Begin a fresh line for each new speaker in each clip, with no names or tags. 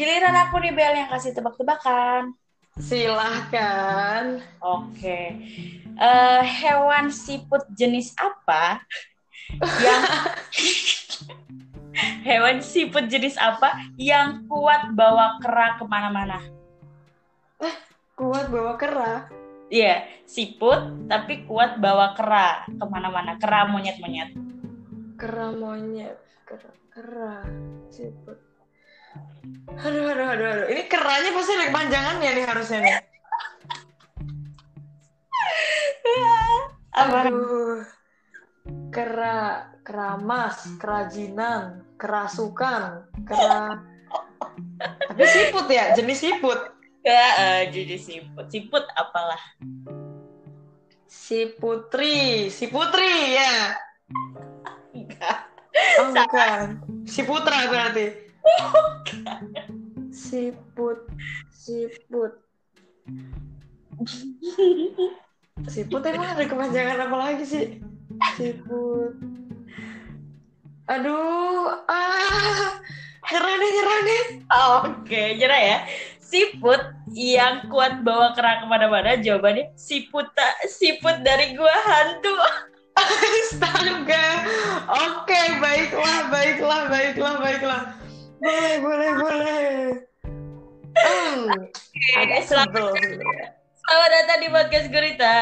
Giliran aku nih Bel yang kasih tebak-tebakan.
Silahkan.
Oke. Eh, hewan siput jenis apa yang hewan siput jenis apa yang kuat bawa kera ke mana-mana?
Kuat bawa kera.
Iya, siput tapi kuat bawa kera ke mana-mana. Kera monyet-monyet.
Kera monyet. Kera. Kera. Siput. Aduh, aduh, aduh, aduh. Ini keranya pasti ada kepanjangannya nih harusnya nih.
Apa?
Aduh. Kera, keramas, kerajinan, kerasukan, kera. Tapi siput ya, jenis siput.
Ya, eh, jadi siput. Siput apalah?
Si Putri, si Putri ya.
Enggak.
Oh bukan. Si Putra berarti. Siput, siput. Siput emang ada kepanjangan apa lagi sih? Siput. Aduh, ah, nyerah deh, nyerah deh.
Oke, nyerah ya. Siput yang kuat bawa kera ke mana-mana jawabannya siput siput dari gua hantu.
Astaga. Oke, baiklah, baiklah, baiklah, baiklah. Boleh, boleh, boleh. Hmm, agak
Selamat,
sebel sebenarnya.
selamat datang di podcast Gurita.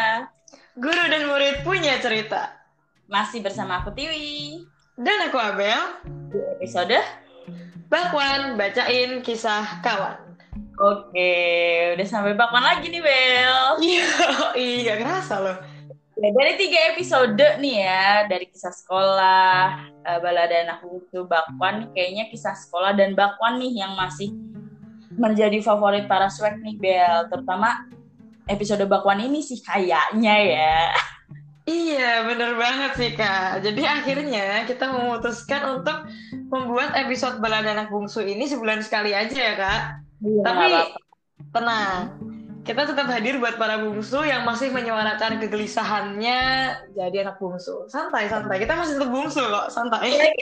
Guru dan murid punya cerita.
Masih bersama aku Tiwi.
Dan aku Abel,
Di episode
Bakwan bacain kisah kawan.
Oke, udah sampai bakwan lagi nih Bel.
Iya, iya ngerasa loh.
Ya, dari tiga episode nih ya, dari kisah sekolah, eh, balada anak lucu, bakwan, kayaknya kisah sekolah dan bakwan nih yang masih menjadi favorit para swag nih Bel, terutama episode bakwan ini sih kayaknya ya.
Iya, bener banget sih Kak. Jadi akhirnya kita memutuskan untuk membuat episode balada anak bungsu ini sebulan sekali aja ya Kak.
Iya,
Tapi
apa-apa.
tenang, kita tetap hadir buat para bungsu yang masih menyuarakan kegelisahannya jadi anak bungsu. Santai, santai. Kita masih tetap bungsu kok, santai.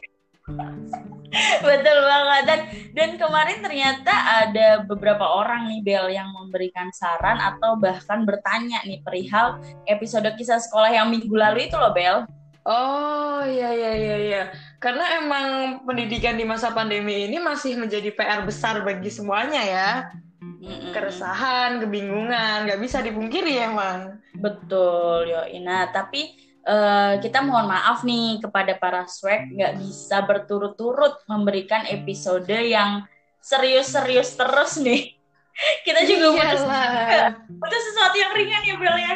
Betul banget dan dan kemarin ternyata ada beberapa orang nih Bel yang memberikan saran atau bahkan bertanya nih perihal episode kisah sekolah yang minggu lalu itu loh Bel.
Oh iya iya iya iya. Karena emang pendidikan di masa pandemi ini masih menjadi PR besar bagi semuanya ya.
Mm-mm.
Keresahan, kebingungan, nggak bisa dipungkiri emang.
Betul yo Ina. Tapi eh, kita mohon maaf nih kepada para swag nggak bisa berturut-turut memberikan episode yang serius-serius terus nih. Kita juga butuh,
Iyalah.
butuh sesuatu yang ringan ya Bel ya.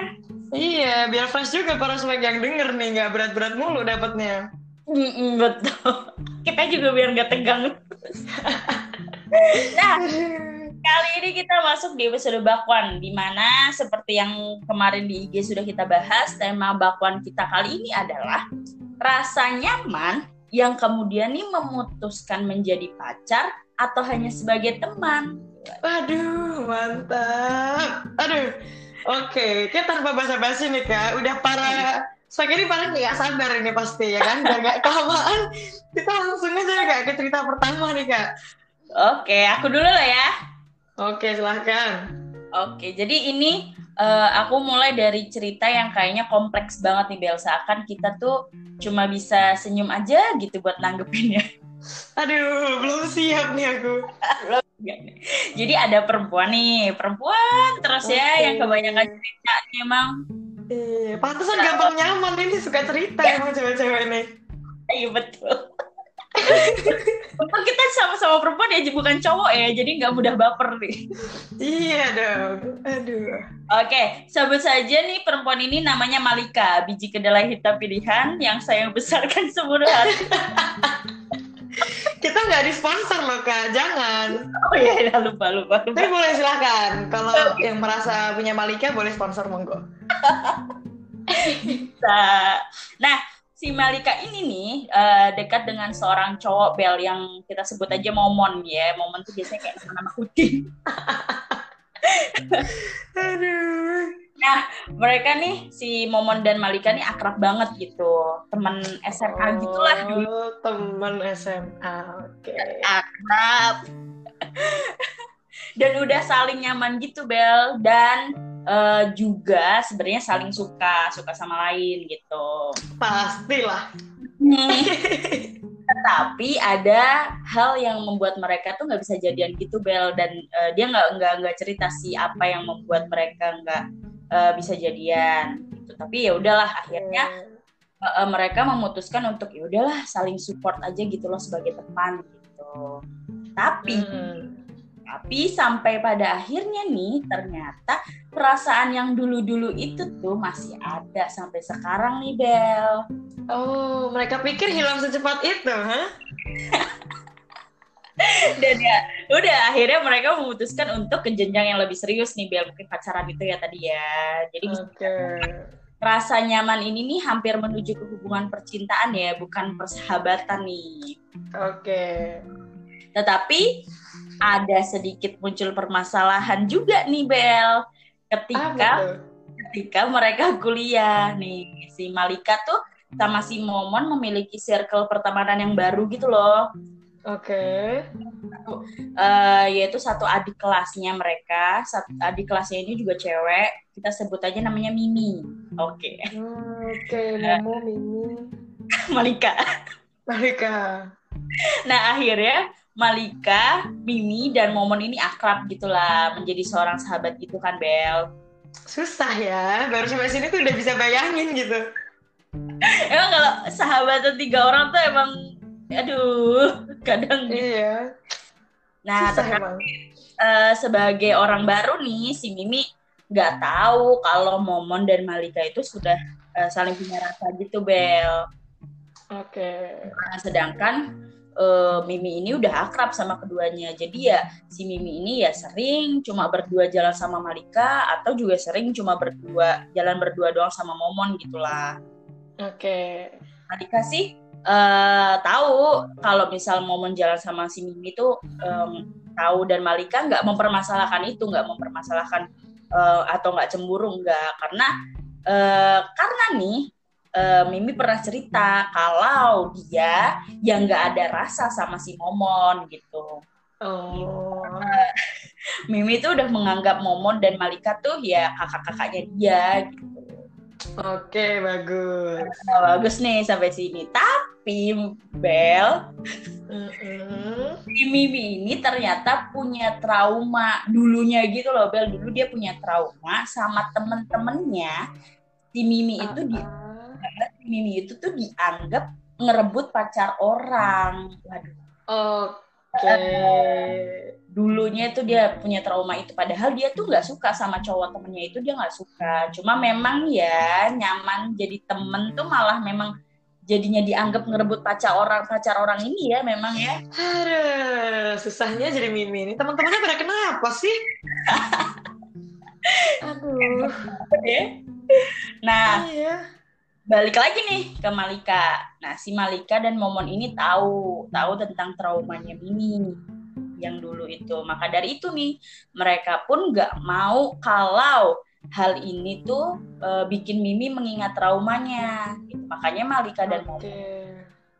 Iya, biar fresh juga para swag yang denger nih, nggak berat-berat mulu dapatnya.
Mm-mm, betul. Kita juga biar nggak tegang. nah, kali ini kita masuk di episode bakwan, di mana seperti yang kemarin di IG sudah kita bahas, tema bakwan kita kali ini adalah rasa nyaman yang kemudian nih memutuskan menjadi pacar atau hanya sebagai teman.
Aduh, mantap. Aduh, oke. Kita tanpa basa-basi nih, Kak. Udah para... Swag ini pada nggak sabar ini pasti, ya kan? Udah nggak kelamaan. Kita langsung aja, Kak, ke cerita pertama nih, Kak.
Oke, aku dulu lah ya.
Oke, silahkan.
Oke, jadi ini eh, aku mulai dari cerita yang kayaknya kompleks banget nih Bel. Seakan kita tuh cuma bisa senyum aja gitu buat nanggepinnya.
Aduh, belum siap nih aku.
Jadi ada perempuan nih, perempuan terus ya
Oke.
yang kebanyakan cerita nih emang.
Iya, pantesan gampang nyaman ini suka cerita emang cewek-cewek ini.
Iya betul. Untung kita sama-sama perempuan ya, bukan cowok ya, jadi nggak mudah baper nih.
Iya dong. Aduh.
Oke, sebut saja nih perempuan ini namanya Malika, biji kedelai hitam pilihan yang saya besarkan sepenuh hati.
Kita nggak disponsor loh kak, jangan.
Oh iya, iya, lupa, lupa, lupa.
Tapi boleh silahkan. Kalau yang merasa punya Malika boleh sponsor monggo.
bisa. Nah, si Malika ini nih eh, dekat dengan seorang cowok Bel yang kita sebut aja Momon ya. Momon tuh biasanya kayak nama-nama kucing.
Aduh.
Nah, mereka nih si Momon dan Malika nih akrab banget gitu. Temen SMA gitulah dulu.
Oh, teman SMA. Oke.
Akrab. dan udah saling nyaman gitu Bel dan uh, juga sebenarnya saling suka suka sama lain gitu.
Pastilah.
Hmm. tapi ada hal yang membuat mereka tuh nggak bisa jadian gitu Bel. Dan uh, dia nggak nggak nggak cerita sih apa yang membuat mereka nggak uh, bisa jadian gitu. Tapi ya udahlah akhirnya uh, mereka memutuskan untuk ya udahlah saling support aja gitu loh sebagai teman gitu. Tapi hmm tapi sampai pada akhirnya nih ternyata perasaan yang dulu-dulu itu tuh masih ada sampai sekarang nih Bel.
Oh, mereka pikir hilang secepat itu, ha?
Dan ya, udah akhirnya mereka memutuskan untuk ke jenjang yang lebih serius nih Bel, mungkin pacaran itu ya tadi ya. Jadi okay. rasa nyaman ini nih hampir menuju ke hubungan percintaan ya, bukan persahabatan nih.
Oke. Okay.
Tetapi ada sedikit muncul permasalahan juga nih Bel ketika ah, ketika mereka kuliah nih si Malika tuh sama si Momon memiliki circle pertemanan yang baru gitu loh.
Oke.
Okay. Uh, yaitu satu adik kelasnya mereka, satu adik kelasnya ini juga cewek. Kita sebut aja namanya Mimi. Oke. Okay.
Hmm, Oke, okay. Momo, Mimi.
Malika.
Malika.
Nah akhirnya Malika, Mimi, dan Momon ini akrab gitulah menjadi seorang sahabat gitu kan Bel.
Susah ya, baru sampai sini tuh udah bisa bayangin gitu.
emang kalau sahabatan tiga orang tuh emang, aduh, kadang.
Iya.
Nah, tapi uh, sebagai orang baru nih, si Mimi nggak tahu kalau Momon dan Malika itu sudah uh, saling punya rasa gitu, Bel.
Oke. Okay.
Nah, sedangkan uh, Mimi ini udah akrab sama keduanya. Jadi ya si Mimi ini ya sering cuma berdua jalan sama Malika atau juga sering cuma berdua jalan berdua doang sama Momon gitulah.
Oke. Okay.
Malika sih uh, tahu kalau misal Momon jalan sama si Mimi itu um, tahu dan Malika nggak mempermasalahkan itu, nggak mempermasalahkan uh, atau nggak cemburu nggak karena uh, karena nih uh, Mimi pernah cerita kalau dia yang nggak ada rasa sama si Momon gitu.
Oh.
Mimi tuh udah menganggap Momon dan Malika tuh ya kakak-kakaknya dia gitu.
Oke, bagus.
Nah, bagus nih sampai sini. Tapi Bel,
mm-hmm.
Mimi ini ternyata punya trauma dulunya gitu loh, Bel. Dulu dia punya trauma sama temen-temennya. Si Mimi itu di karena si Mimi itu tuh dianggap ngerebut pacar orang. Waduh.
Oke. Okay.
Dulunya itu dia punya trauma itu, padahal dia tuh nggak suka sama cowok temennya itu dia nggak suka. Cuma memang ya nyaman jadi temen tuh malah memang jadinya dianggap ngerebut pacar orang pacar orang ini ya memang ya.
Aduh, susahnya jadi Mimi ini. Teman-temannya pada kenapa sih?
Aduh. Nah, iya balik lagi nih ke Malika. Nah, si Malika dan Momon ini tahu, tahu tentang traumanya Mimi yang dulu itu. Maka dari itu nih, mereka pun nggak mau kalau hal ini tuh uh, bikin Mimi mengingat traumanya. Gitu. Makanya Malika dan Momon,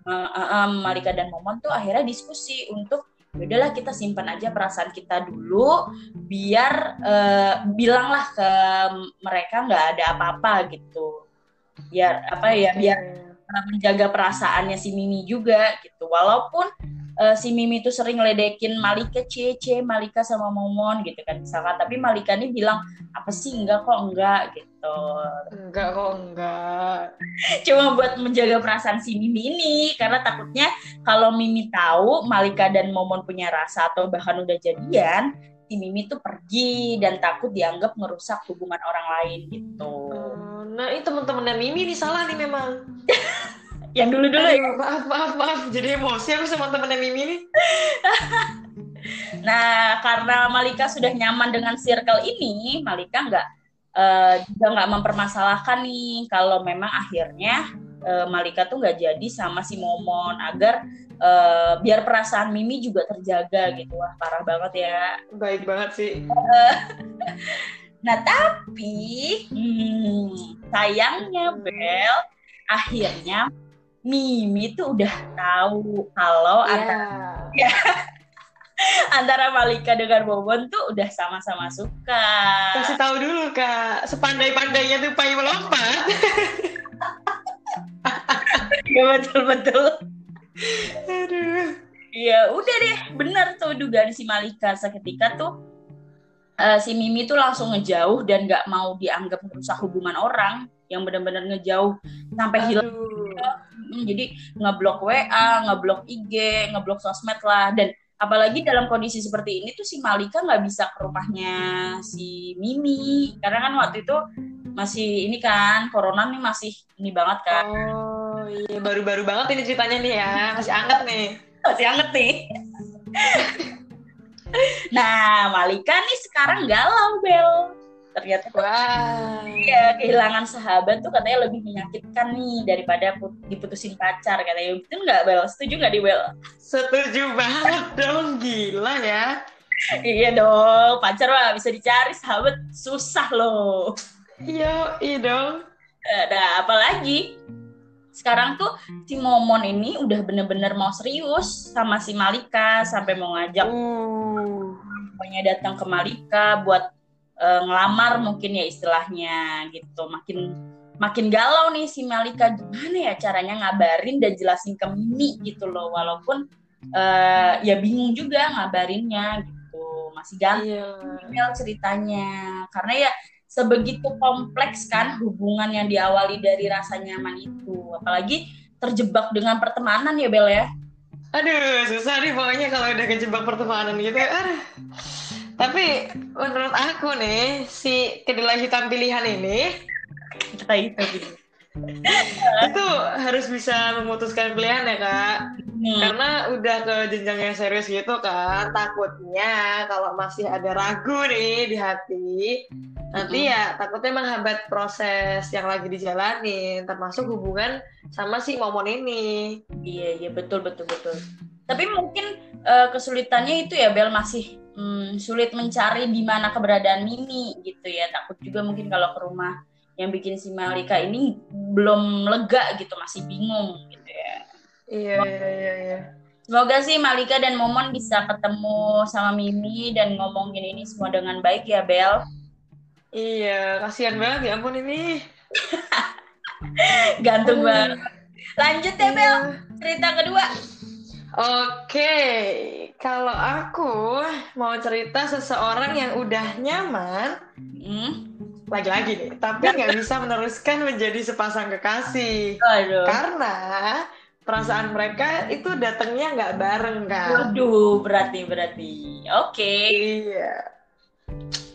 uh, uh, Malika dan Momon tuh akhirnya diskusi untuk ya udahlah kita simpan aja perasaan kita dulu biar uh, bilanglah ke mereka nggak ada apa-apa gitu biar apa ya biar menjaga perasaannya si Mimi juga gitu. Walaupun uh, si Mimi itu sering ledekin Malika Cece Malika sama Momon gitu kan misalkan. Tapi Malika ini bilang apa sih enggak kok enggak gitu.
Enggak kok enggak.
Cuma buat menjaga perasaan si Mimi ini karena takutnya kalau Mimi tahu Malika dan Momon punya rasa atau bahkan udah jadian si Mimi tuh pergi dan takut dianggap merusak hubungan orang lain gitu.
Hmm Nah, ini teman-temannya Mimi nih salah nih memang.
yang dulu-dulu ya.
Maaf, maaf, maaf. Jadi emosi aku sama temannya Mimi nih.
nah, karena Malika sudah nyaman dengan circle ini, Malika nggak uh, juga nggak mempermasalahkan nih kalau memang akhirnya uh, Malika tuh nggak jadi sama si Momon agar uh, biar perasaan Mimi juga terjaga gitu wah parah banget ya
baik banget sih
Nah tapi hmm, sayangnya Bel akhirnya Mimi tuh udah tahu kalau yeah. ada ya, antara Malika dengan Bobon tuh udah sama-sama suka.
Kasih tahu dulu kak, sepandai-pandainya tuh Pai melompat.
ya betul betul.
Aduh.
Iya udah deh, bener tuh dugaan si Malika seketika tuh uh, si Mimi tuh langsung ngejauh dan gak mau dianggap merusak hubungan orang yang benar-benar ngejauh sampai hilang. Hmm, jadi ngeblok WA, ngeblok IG, ngeblok sosmed lah dan apalagi dalam kondisi seperti ini tuh si Malika nggak bisa ke rumahnya si Mimi karena kan waktu itu masih ini kan corona nih masih ini banget kan.
Oh iya baru-baru banget ini ceritanya nih ya. Masih anget nih.
Masih anget nih. Nah Malika nih sekarang galau Bel. Ternyata
Wah.
ya kehilangan sahabat tuh katanya lebih menyakitkan nih daripada diputusin pacar katanya. Itu nggak Bel? Setuju nggak di Bel?
Setuju banget dong gila ya.
Iya dong pacar mah bisa dicari sahabat susah loh
iya iya dong.
Ada apalagi sekarang tuh si Momon ini udah bener-bener mau serius sama si Malika sampai mau ngajak uh. pokoknya datang ke Malika buat uh, ngelamar mungkin ya istilahnya gitu. Makin makin galau nih si Malika. Gimana ya caranya ngabarin dan jelasin ke Mimi gitu loh. Walaupun uh, ya bingung juga ngabarinnya gitu. Masih gantung yeah. ceritanya. Karena ya sebegitu kompleks kan hubungan yang diawali dari rasa nyaman itu. Apalagi terjebak dengan pertemanan ya Bel ya?
Aduh susah nih pokoknya kalau udah kejebak pertemanan gitu aduh. Tapi menurut aku nih si kedelai hitam pilihan ini
kita itu
itu harus bisa memutuskan pilihan ya kak hmm. karena udah ke jenjang yang serius gitu kan takutnya kalau masih ada ragu nih di hati nanti hmm. ya takutnya menghambat proses yang lagi dijalani termasuk hubungan sama si momon ini
iya iya betul betul betul tapi mungkin uh, kesulitannya itu ya Bel masih hmm, sulit mencari di mana keberadaan Mimi gitu ya takut juga mungkin kalau ke rumah yang bikin si Malika ini belum lega gitu masih bingung gitu ya
iya iya iya, iya.
Semoga sih Malika dan Momon bisa ketemu sama Mimi dan ngomongin ini semua dengan baik ya Bel.
Iya, kasihan banget ya ampun ini.
Gantung banget. Lanjut ya Bel, iya. cerita kedua.
Oke, kalau aku mau cerita seseorang yang udah nyaman, hmm? Lagi-lagi nih, tapi nggak bisa meneruskan menjadi sepasang kekasih,
Aduh.
karena perasaan mereka itu datangnya nggak bareng kan.
Waduh, berarti berarti. Oke. Okay.
Iya.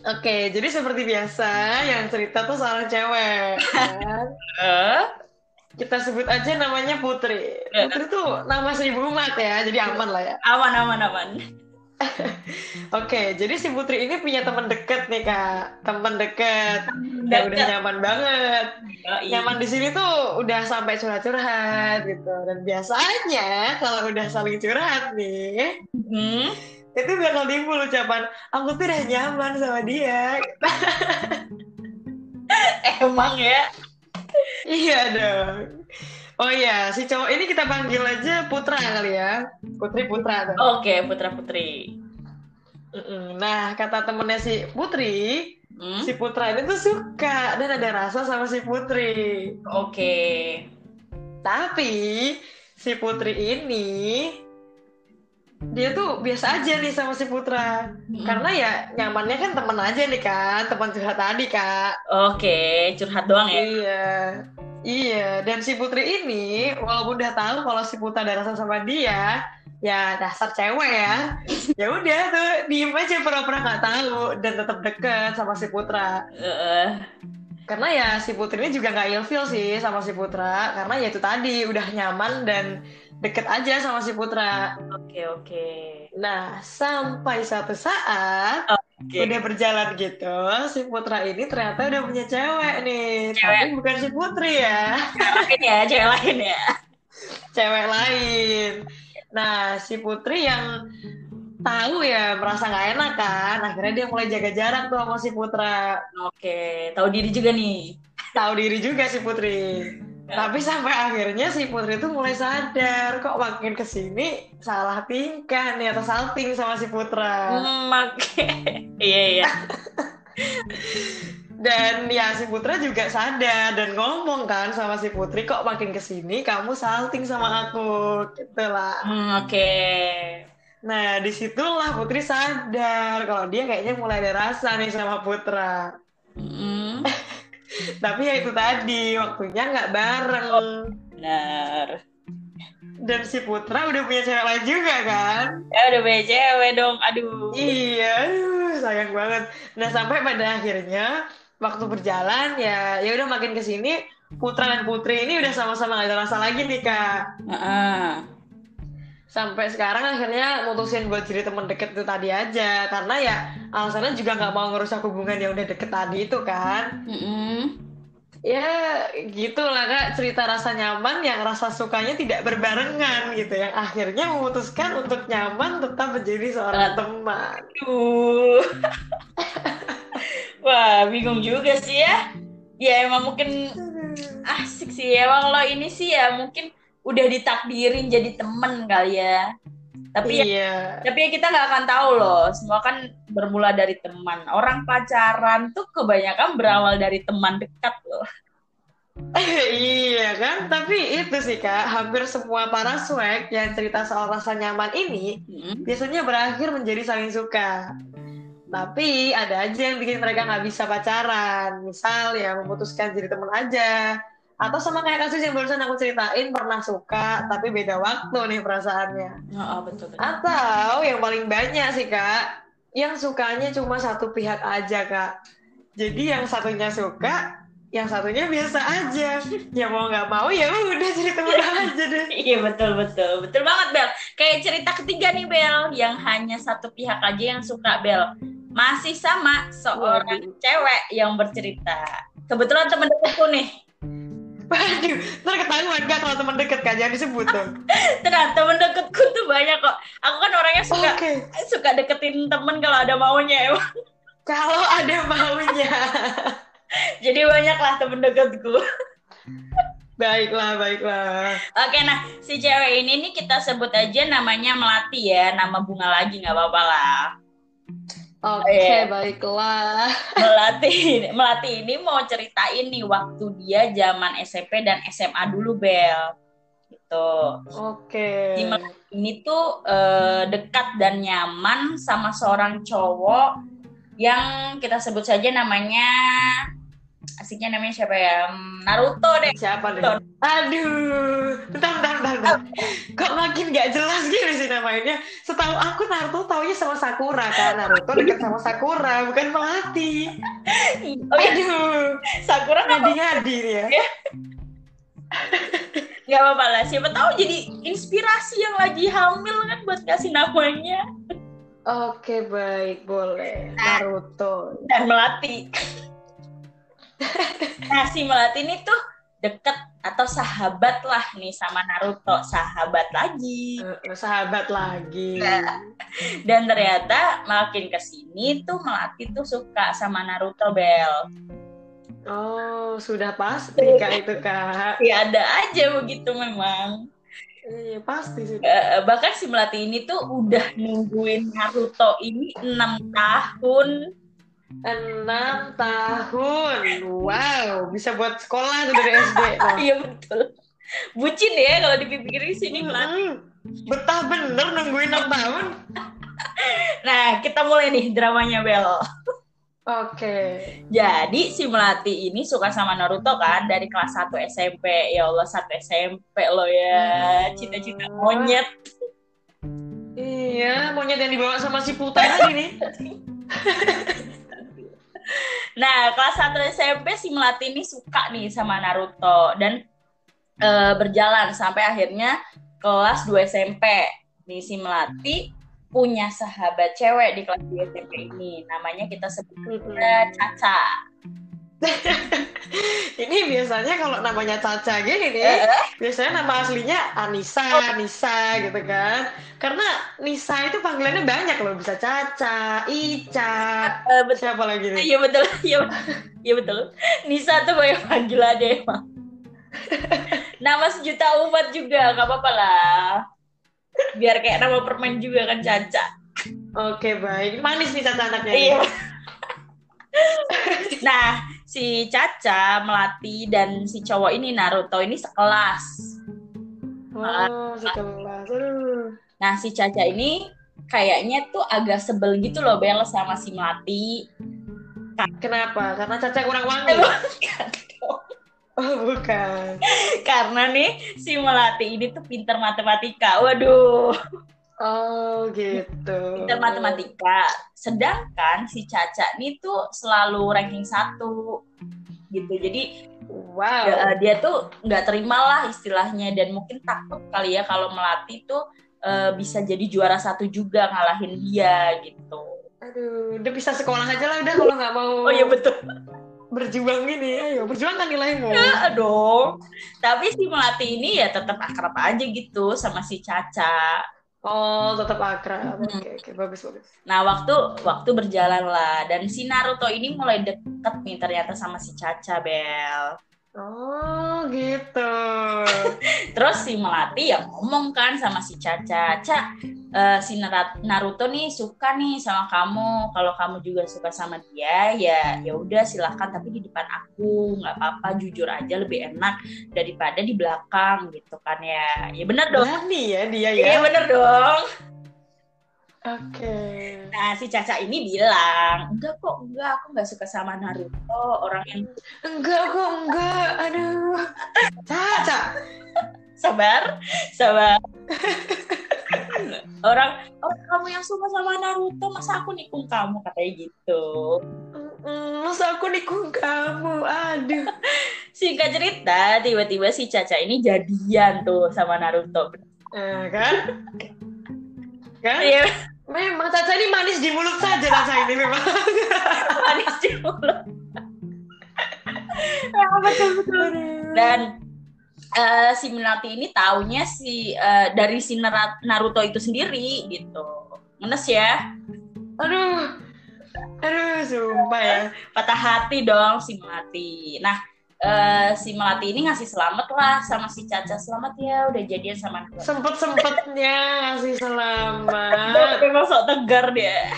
Oke, okay, jadi seperti biasa yang cerita tuh soal cewek. Kan? kita sebut aja namanya Putri. Ya. Putri tuh nama seribu umat ya, jadi aman lah ya.
Aman, aman, aman.
Oke, okay, jadi si Putri ini punya teman deket nih kak, teman deket, yang udah nyaman banget. Oh, iya. Nyaman di sini tuh udah sampai curhat-curhat gitu. Dan biasanya kalau udah saling curhat nih, hmm? itu bakal timbul ucapan, aku tuh udah nyaman sama dia.
Emang ya
iya dong. Oh iya, si cowok ini kita panggil aja Putra kali ya. Putri Putra.
Oke, okay, Putra Putri.
Nah, kata temennya si Putri, hmm? si Putra ini tuh suka dan ada rasa sama si Putri.
Oke. Okay.
Tapi si Putri ini dia tuh biasa aja nih sama si Putra hmm. karena ya nyamannya kan temen aja nih kan teman curhat tadi kak
oke curhat doang ya
iya iya dan si Putri ini walaupun udah tahu kalau si Putra ada rasa sama dia ya dasar cewek ya ya udah tuh diem aja pura-pura nggak tahu dan tetap deket sama si Putra uh. karena ya si Putri ini juga nggak ilfil sih sama si Putra karena ya itu tadi udah nyaman dan deket aja sama si Putra.
Oke okay, oke. Okay.
Nah sampai satu saat okay. udah berjalan gitu, si Putra ini ternyata udah punya cewek nih, cewek. tapi bukan si Putri ya.
Cewek ya, cewek lain ya.
cewek lain. Nah si Putri yang tahu ya merasa nggak enak kan, akhirnya dia mulai jaga jarak tuh sama si Putra.
Oke, tahu diri juga nih.
Tahu diri juga si Putri. Tapi sampai akhirnya si Putri tuh mulai sadar kok makin ke sini salah tingkah nih atau salting sama si Putra.
Hmm, Oke. Iya iya.
Dan ya si Putra juga sadar dan ngomong kan sama si Putri kok makin ke sini kamu salting sama aku gitu lah.
Hmm, Oke.
Nah di situlah Putri sadar kalau dia kayaknya mulai ada rasa nih sama Putra.
Hmm,
Tapi ya itu tadi waktunya nggak bareng.
Benar.
Dan si Putra udah punya cewek lain juga kan?
Ya udah punya cewek dong. Aduh.
Iya, sayang banget. Nah sampai pada akhirnya waktu berjalan ya ya udah makin ke sini Putra dan Putri ini udah sama-sama gak ada rasa lagi nih kak.
Heeh.
Sampai sekarang akhirnya mutusin buat jadi teman deket itu tadi aja karena ya alasannya juga nggak mau ngerusak hubungan yang udah deket tadi itu kan.
Mm-mm.
Ya gitulah kak cerita rasa nyaman yang rasa sukanya tidak berbarengan gitu yang akhirnya memutuskan untuk nyaman tetap menjadi seorang teman.
Aduh. Wah, bingung juga sih ya. Ya emang mungkin asik sih. Emang lo ini sih ya mungkin udah ditakdirin jadi temen kali ya. Tapi ya,
Iya.
tapi ya kita nggak akan tahu loh. Semua kan bermula dari teman. Orang pacaran tuh kebanyakan berawal dari teman dekat loh.
iya kan, tapi itu sih kak, hampir semua para swag yang cerita soal rasa nyaman ini
Hmm.
biasanya berakhir menjadi saling suka. Tapi ada aja yang bikin mereka nggak bisa pacaran, misal ya memutuskan jadi teman aja, atau sama kayak kasus yang barusan aku ceritain pernah suka tapi beda waktu nih perasaannya.
Oh, betul betul.
Atau yang paling banyak sih kak, yang sukanya cuma satu pihak aja kak. Jadi yang satunya suka, yang satunya biasa aja. Ya mau nggak mau ya udah jadi temen aja deh.
Iya betul betul betul banget Bel. Kayak cerita ketiga nih Bel, yang hanya satu pihak aja yang suka Bel. Masih sama seorang
Waduh.
cewek yang bercerita. Kebetulan temen deketku nih.
Waduh, ntar ketahuan kak kalau teman deket kak jangan disebut dong.
Tenang, temen deketku tuh banyak kok. Aku kan orangnya suka
Oke,
suka deketin temen kalau ada maunya emang.
kalau ada maunya.
Jadi banyak lah temen deketku.
Baiklah, baiklah.
Oke, nah si cewek ini nih kita sebut aja namanya Melati ya, nama bunga lagi nggak apa-apa lah.
Oke,
Iya.
baiklah.
Melati, Melati ini mau ceritain nih waktu dia zaman SMP dan SMA dulu Bel. Gitu.
Oke.
Melati ini tuh eh, dekat dan nyaman sama seorang cowok yang kita sebut saja namanya asiknya namanya siapa ya? Hmm, Naruto deh.
Siapa nih? Aduh, bentar, bentar, bentar, bentar. Kok makin gak jelas gini sih namanya? Setahu aku Naruto taunya sama Sakura kan? Naruto dekat sama Sakura, bukan Melati.
Oh ya,
Aduh,
Sakura kan
ngadi-ngadi nih ya.
nggak apa-apa lah. Siapa tahu jadi inspirasi yang lagi hamil kan buat kasih namanya
Oke, baik, boleh. Naruto.
dan Melati. nah si Melati ini tuh deket atau sahabat lah nih sama Naruto, sahabat lagi.
Eh, Sahabat lagi.
Dan ternyata makin ke sini tuh Melati tuh suka sama Naruto Bel.
Oh, sudah pasti kak itu kak.
Ya ada aja begitu memang.
Iya, pasti sih.
Eh, bahkan si Melati ini tuh udah nungguin Naruto ini enam tahun.
Enam tahun. Wow, bisa buat sekolah tuh dari SD.
Iya betul. Bucin ya kalau dipikirin sini Melati.
Hmm, betah bener nungguin 6 tahun.
Nah kita mulai nih dramanya Bel.
Oke.
Jadi si Melati ini suka sama Naruto kan dari kelas 1 SMP. Ya Allah satu SMP lo ya. Cita-cita monyet.
Iya, monyet yang dibawa sama si Putra tadi nih.
Nah kelas 1 SMP si Melati ini suka nih sama Naruto dan eh, berjalan sampai akhirnya kelas 2 SMP. Nih si Melati punya sahabat cewek di kelas 2 SMP ini. Namanya kita sebut Caca.
Ini biasanya kalau namanya Caca gini nih,
Eh,
biasanya nama aslinya Anissa, Nisa gitu kan. Karena Nisa itu panggilannya banyak loh, bisa Caca, Ica,
eh, betul.
siapa lagi nih?
Iya betul, iya betul. Iya betul. Nisa tuh banyak panggilan deh emang. nama sejuta umat juga nggak apa-apa lah biar kayak nama permen juga kan Caca
Oke baik, manis nih Caca anaknya.
iya nah si Caca Melati dan si cowok ini Naruto ini sekelas
Oh, sekelas.
Nah si Caca ini kayaknya tuh agak sebel gitu loh Bel sama si Melati
Kenapa? Karena Caca kurang wangi. Oh, bukan.
karena nih si Melati ini tuh pinter matematika waduh
Oh, gitu.
pinter matematika sedangkan si Caca nih tuh selalu ranking satu gitu jadi
Wow.
eh, dia tuh nggak terima lah istilahnya dan mungkin takut kali ya kalau Melati tuh eh, bisa jadi juara satu juga ngalahin dia gitu
Aduh, udah bisa sekolah aja lah udah kalau nggak mau
oh iya betul
berjuang gini. Ayo, berjuang kan nilaimu.
dong tapi si Melati ini ya tetap akrab aja gitu sama si Caca
Oh, tetap akrab.
Hmm.
Oke, oke, bagus, bagus.
Nah waktu waktu berjalan lah dan si Naruto ini mulai deket nih ternyata sama si Caca Bel.
Oh, gitu.
Terus si Melati ya ngomong kan sama si Caca, Ca, eh, si Naruto nih suka nih sama kamu. Kalau kamu juga suka sama dia, ya ya udah silahkan. Tapi di depan aku nggak apa-apa, jujur aja lebih enak daripada di belakang gitu kan ya. Ya bener dong.
Berani ya dia
Iya
ya.
bener dong.
Oke.
Nah si Caca ini bilang, enggak kok, enggak, aku nggak suka sama Naruto. Orang yang
Enggak kok, enggak. Aduh. Caca.
sabar, sabar. orang orang kamu yang suka sama Naruto, masa aku nikung kamu katanya gitu.
Masa aku nikung kamu? Aduh.
Singkat cerita, tiba-tiba si Caca ini jadian tuh sama Naruto.
Eh, kan? Kan?
Iya,
Memang Caca ini manis di mulut saja Caca ini memang.
manis di mulut. Ya, betul-betul. Dan eh, si Minati ini taunya si eh, dari si Naruto itu sendiri gitu. Ngenes ya,
Aduh. Aduh, sumpah ya.
patah hati dong si Melati. Nah, eh, si Melati ini ngasih selamat lah sama si Caca. Selamat ya udah jadian sama Naruto.
Sempet-sempetnya ngasih selamat.
Memang sok tegar dia.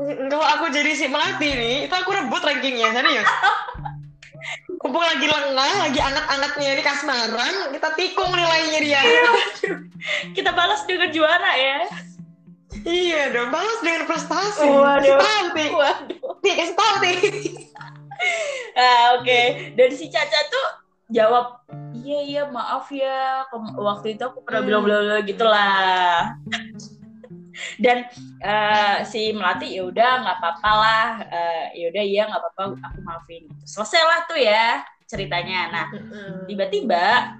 Kalau aku jadi si Melati nih, itu aku rebut rankingnya, serius. Mumpung lagi lengah, lagi anget-angetnya ini kasmaran, kita tikung nilainya dia.
Kita balas dengan juara ya.
iya dong, balas dengan prestasi.
Waduh.
Kasih tahu, Ti.
Waduh.
Ti, kasih tahu, Ti.
Ah, oke. Dan si Caca tuh jawab, iya iya maaf ya, waktu itu aku pernah
Hmm.
bilang bla bla gitu lah. Dan eh, si Melati ya udah nggak apa-apa lah, Eh, ya udah iya nggak apa-apa, aku maafin. Selesai lah tuh ya ceritanya. Nah tiba-tiba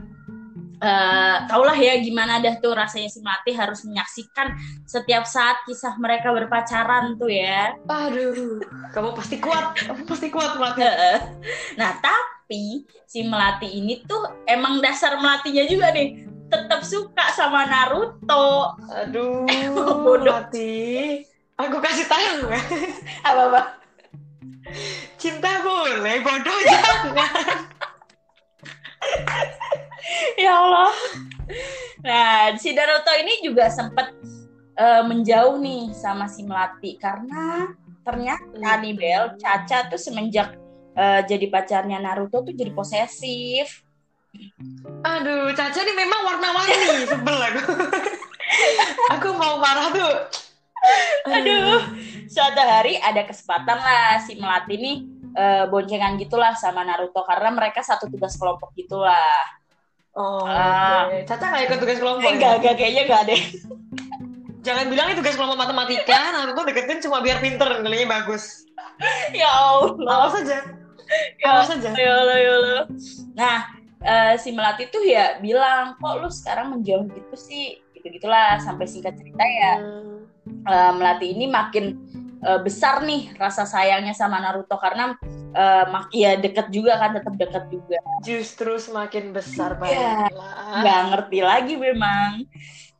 eh taulah ya gimana dah tuh rasanya si Melati harus menyaksikan setiap saat kisah mereka berpacaran tuh ya.
Aduh, kamu pasti kuat, kamu pasti kuat Melati.
Nah tapi si Melati ini tuh emang dasar Melatinya juga nih tetap suka sama Naruto.
Aduh,
Bodoh.
Melati. Aku kasih tahu ya.
Apa apa?
Cinta boleh, bodoh jangan.
Ya Allah. Nah si Naruto ini juga sempet eh, menjauh nih sama si Melati karena ternyata nih Bel Caca tuh semenjak eh, jadi pacarnya Naruto tuh jadi posesif.
Aduh, Caca ini memang warna-warni, sebel aku. aku mau marah tuh.
Aduh, suatu hari ada kesempatan lah si Melati nih eh, boncengan gitulah sama Naruto karena mereka satu tugas kelompok gitulah.
Oh, oke. Caca nggak ikut tugas kelompok. ya?
Enggak, enggak kayaknya enggak deh.
Jangan bilang itu tugas kelompok matematika, Naruto deketin cuma biar pinter, nilainya bagus.
ya Allah.
Awas aja.
Ya,
Awas
ya Allah, ya Allah. Nah, eh, si Melati tuh ya bilang, kok lu sekarang menjauh gitu sih? Gitu-gitulah sampai singkat cerita ya. Eh, Melati ini makin eh, besar nih rasa sayangnya sama Naruto karena eh, mak ya deket juga kan tetap deket juga
Justru semakin besar
Iya.
baiklah.
nggak ngerti lagi memang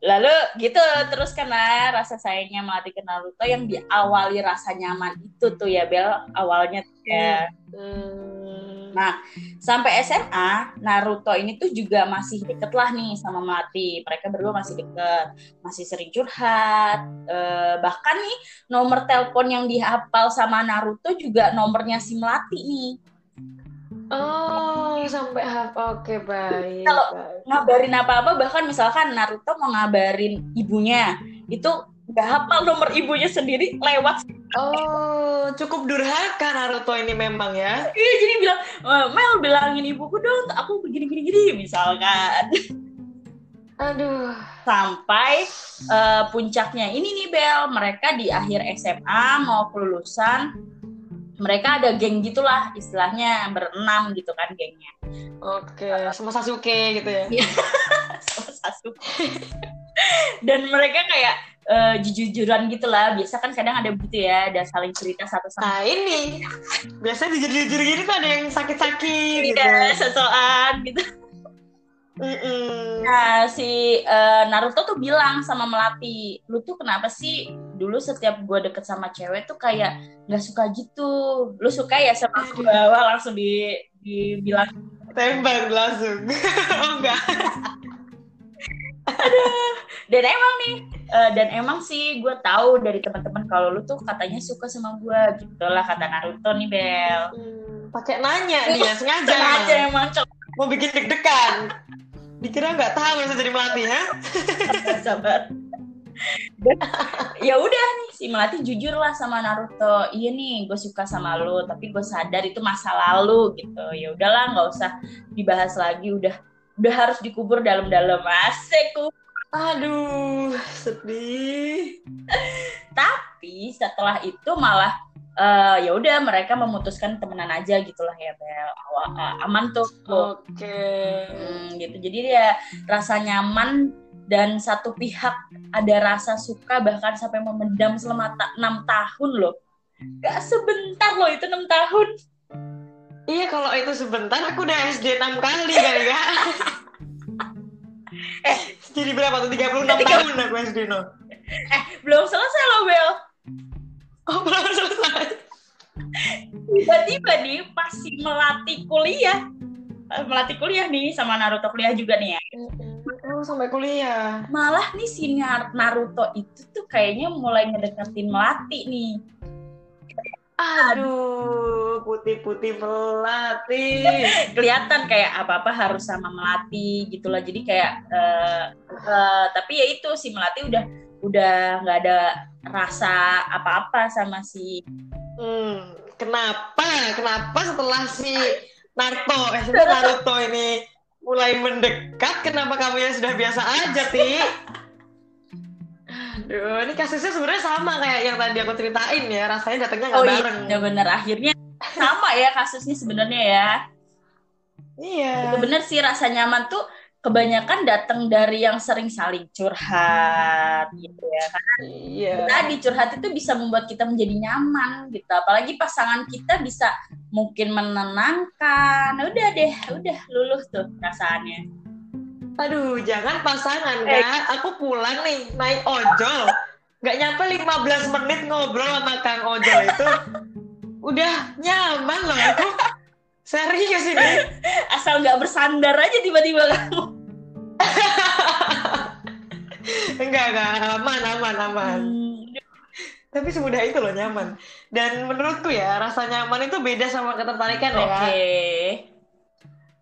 lalu gitu terus karena rasa sayangnya Melati ke Naruto yang diawali rasa nyaman itu tuh ya Bel awalnya ya
Hmm.
Nah, sampai SMA, Naruto ini tuh juga masih deket lah nih sama Melati. Mereka berdua masih deket, masih sering curhat. Eh, bahkan nih nomor telepon yang dihafal sama Naruto juga nomornya si Melati nih.
Oh, sampai hafal. Oke, baik.
Kalau ngabarin apa-apa, bahkan misalkan Naruto mau ngabarin ibunya, itu nggak hafal nomor ibunya sendiri lewat
Oh, cukup durhaka Naruto ini memang ya.
Iya jadi bilang "Eh, Mel bilangin ibuku dong aku begini gini gini misalkan
Aduh.
sampai eh, puncaknya ini nih Bel mereka di akhir SMA mau kelulusan mereka ada geng gitulah istilahnya berenam gitu kan gengnya
Oke, sama Sasuke gitu ya.
sama Sasuke dan mereka kayak eh, jujur-jujuran gitu lah biasa kan kadang ada begitu ya ada saling cerita satu sama
Nah ini biasanya dijujur-jujur gini tuh ada yang sakit-sakit gitu.
Iya, sosokan gitu.
Mm-mm.
Nah, si eh, Naruto tuh bilang sama Melati, lu tuh kenapa sih dulu setiap gue deket sama cewek tuh kayak nggak suka gitu. Lu suka ya sama gue? Wah, langsung di dibilang
Tembak langsung. oh enggak.
Dan emang nih eh, dan emang sih gue tahu dari teman-teman kalau lu tuh katanya suka sama gue gitu lah kata Naruto nih Bel.
Hmm, pakai nanya dia sengaja.
Sengaja emang
Mau bikin deg-degan. Dikira nggak tahu bisa jadi melatih ya?
sabar. Ya udah nih si Melati jujur lah sama Naruto iya nih gue suka sama lu tapi gue sadar itu masa lalu gitu ya udahlah nggak usah dibahas lagi udah udah harus dikubur dalam-dalam. Asik
Aduh, sedih.
tapi setelah itu malah eh, ya udah mereka memutuskan temenan aja gitulah ya Bel. Awa- eh, aman tuh.
Oke.
Hmm, gitu. Jadi dia rasa nyaman dan satu pihak ada rasa suka bahkan sampai memendam selama ta- enam tahun loh. Gak sebentar loh itu enam tahun
Iya kalau itu sebentar aku udah SD 6 kali kali ya. eh, jadi berapa tuh? 36 tahun aku SD no.
belum selesai loh Bel
Oh belum selesai.
tiba-tiba nih pasti melatih kuliah Eh, melatih kuliah nih sama Naruto kuliah juga nih ya
Oh sampai kuliah.
malah nih si Nar- Naruto itu tuh kayaknya mulai ngedeketin Melati nih
Aduh, putih-putih melati.
kelihatan kayak apa-apa harus sama Melati gitulah jadi kayak eh, eh, tapi ya itu si Melati udah udah nggak ada rasa apa-apa sama si
Hmm, kenapa? Kenapa setelah si Naruto, eh setelah Naruto ini mulai mendekat, kenapa kamu yang sudah biasa aja, Ti? Aduh, ini kasusnya sebenarnya sama kayak yang tadi aku ceritain ya, rasanya datangnya nggak
oh
bareng.
iya bener akhirnya sama ya kasusnya sebenarnya ya
Iya.
itu bener sih rasa nyaman tuh kebanyakan datang dari yang sering saling curhat gitu ya karena
Iya.
tadi curhat itu bisa membuat kita menjadi nyaman gitu apalagi pasangan kita bisa mungkin menenangkan udah deh udah luluh tuh perasaannya
Aduh, jangan pasangan,
Eh.
Kak. Aku pulang nih, naik ojol. Nggak nyampe 15 menit ngobrol sama Kang Ojol itu. Udah nyaman loh aku. Serius ini.
asal nggak bersandar aja tiba-tiba kamu
Enggak, enggak. Aman, aman, aman.
Hmm,
Tapi semudah itu loh nyaman. Dan menurutku ya, rasa nyaman itu beda sama ketertarikan ya.
oke.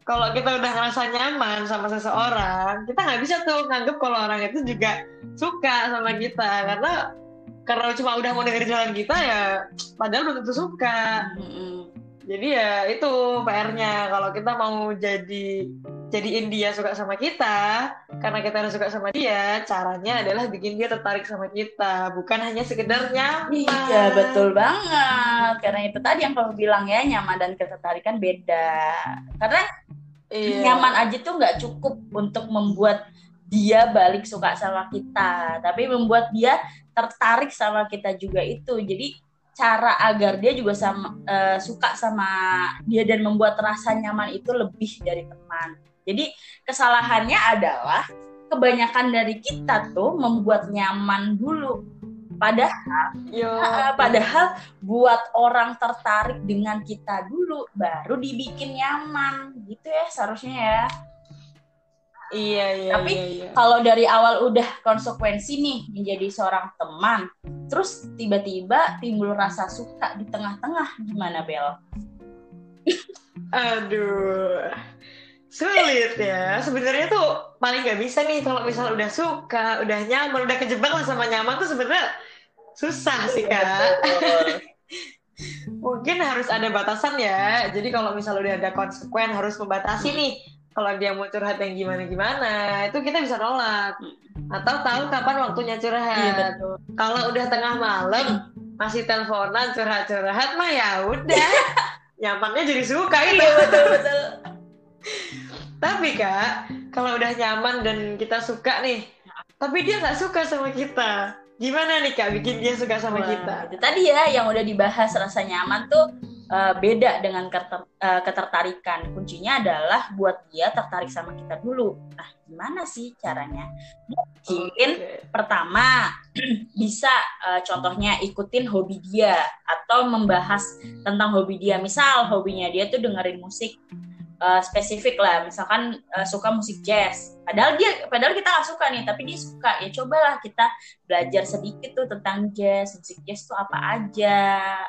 Kalau kita udah ngerasa nyaman sama seseorang, kita nggak bisa tuh nganggep kalau orang itu juga suka sama kita. Karena karena cuma udah mau dengerin jalan kita ya, padahal belum tentu suka.
Mm-mm.
Jadi ya itu PR-nya. Kalau kita mau jadi jadiin dia suka sama kita, karena kita udah suka sama dia, caranya adalah bikin dia tertarik sama kita, bukan hanya sekedar nyaman.
Iya betul banget karena itu tadi yang kamu bilang ya nyaman dan ketertarikan beda karena
Iya.
nyaman aja tuh nggak cukup untuk membuat dia balik suka sama kita tapi membuat dia tertarik sama kita juga itu jadi cara agar dia juga sama eh, suka sama dia dan membuat rasa nyaman itu lebih dari teman jadi kesalahannya adalah kebanyakan dari kita tuh membuat nyaman dulu Padahal,
Yo.
uh, padahal buat orang tertarik dengan kita dulu, baru dibikin nyaman, gitu ya seharusnya ya.
Iya iya.
Tapi
iya, iya.
Kalau dari awal udah konsekuensi nih menjadi seorang teman, terus tiba-tiba timbul rasa suka di tengah-tengah, gimana Bel?
Aduh, sulit ya. Sebenarnya tuh paling nggak bisa nih kalau misalnya udah suka, udah nyaman, udah kejebak lah sama nyaman tuh sebenarnya susah sih kak. Mungkin harus ada batasan ya. Jadi kalau misalnya udah ada konsekuen harus membatasi nih. Kalau dia mau curhat yang gimana-gimana, itu kita bisa nolak. Atau tahu kapan waktunya
Iya
curhat.
betul.
Kalau udah tengah malam masih teleponan curhat-curhat mah ya udah. Nyamannya jadi suka itu.
Iya betul betul.
Tapi kak, kalau udah nyaman dan kita suka nih, tapi dia nggak suka sama kita, gimana nih kak bikin dia suka sama
Wah,
kita?
Itu tadi ya yang udah dibahas rasa nyaman tuh uh, beda dengan keter- uh, ketertarikan. Kuncinya adalah buat dia tertarik sama kita dulu. Nah, gimana sih caranya? Mungkin
Oke.
pertama bisa uh, contohnya ikutin hobi dia atau membahas tentang hobi dia. Misal hobinya dia tuh dengerin musik uh, spesifik lah, misalkan uh, suka musik jazz. Padahal dia, padahal kita nggak suka nih, tapi dia suka. Ya cobalah kita belajar sedikit tuh tentang jazz, musik jazz tuh apa aja,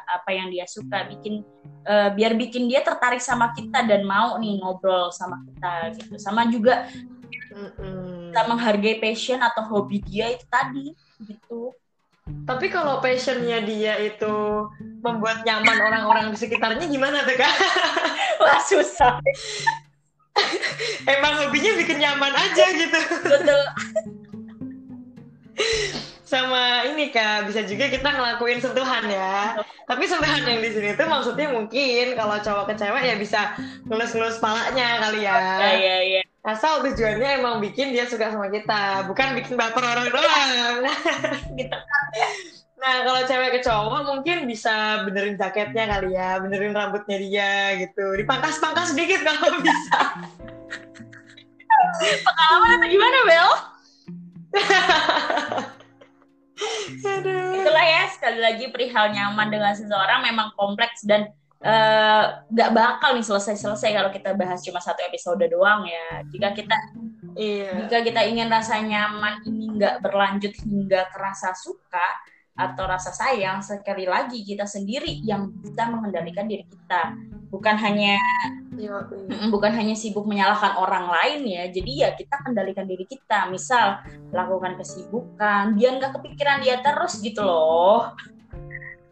apa yang dia suka, bikin uh, biar bikin dia tertarik sama kita dan mau nih ngobrol sama kita gitu. Sama juga
Mm-mm.
kita menghargai passion atau hobi dia itu tadi gitu.
Tapi kalau passionnya dia itu membuat nyaman orang-orang di sekitarnya gimana tuh kak?
Wah susah.
Emang hobinya bikin nyaman aja gitu.
Betul.
Sama ini kak, bisa juga kita ngelakuin sentuhan ya. Tapi sentuhan yang di sini tuh maksudnya mungkin kalau cowok ke cewek ya bisa ngelus-ngelus palanya kali ya.
Ya ya ya.
Asal tujuannya emang bikin dia suka sama kita, bukan bikin baper orang doang.
Gitu.
Nah, kalau cewek ke cowok mungkin bisa benerin jaketnya kali ya, benerin rambutnya dia gitu. Dipangkas-pangkas sedikit kalau bisa.
Pengalaman atau gimana Bel?
Aduh.
Itulah ya sekali lagi perihal nyaman dengan seseorang memang kompleks dan eh, nggak bakal nih selesai-selesai kalau kita bahas cuma satu episode doang ya. Jika kita
Iya.
jika kita ingin rasa nyaman ini nggak berlanjut hingga ke rasa suka atau rasa sayang sekali lagi kita sendiri yang bisa mengendalikan diri kita bukan hanya
Iya.
Mm, bukan hanya sibuk menyalahkan orang lain ya jadi ya kita kendalikan diri kita misal lakukan kesibukan biar nggak kepikiran dia terus gitu loh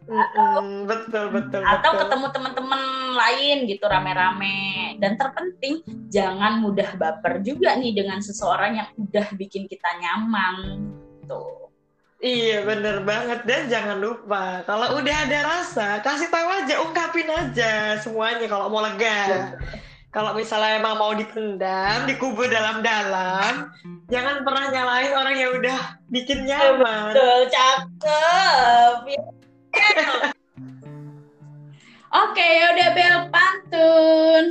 Mm-mm, betul betul.
atau
betul.
ketemu teman-teman lain gitu rame-rame dan terpenting jangan mudah baper juga nih dengan seseorang yang udah bikin kita nyaman tuh
Iya bener banget dan jangan lupa kalau udah ada rasa kasih tahu aja ungkapin aja semuanya kalau mau lega. Kalau misalnya emang mau dipendam, dikubur dalam-dalam, jangan pernah nyalain orang yang udah bikin nyaman.
Betul, cakep. Oke, udah bel pantun.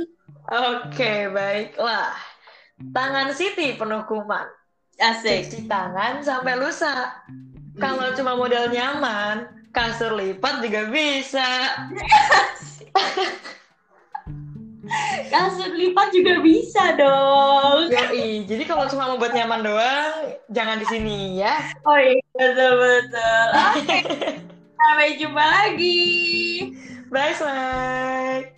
Oke, baiklah. Tangan Siti penuh kuman.
Asik.
Cuci tangan sampai lusa. Kalau cuma model nyaman, kasur lipat juga bisa.
Kasur lipat juga bisa dong.
Yoi, jadi kalau cuma mau buat nyaman doang, jangan di sini ya.
Oh iya, betul betul. Oke. Sampai jumpa lagi.
Bye, Swag.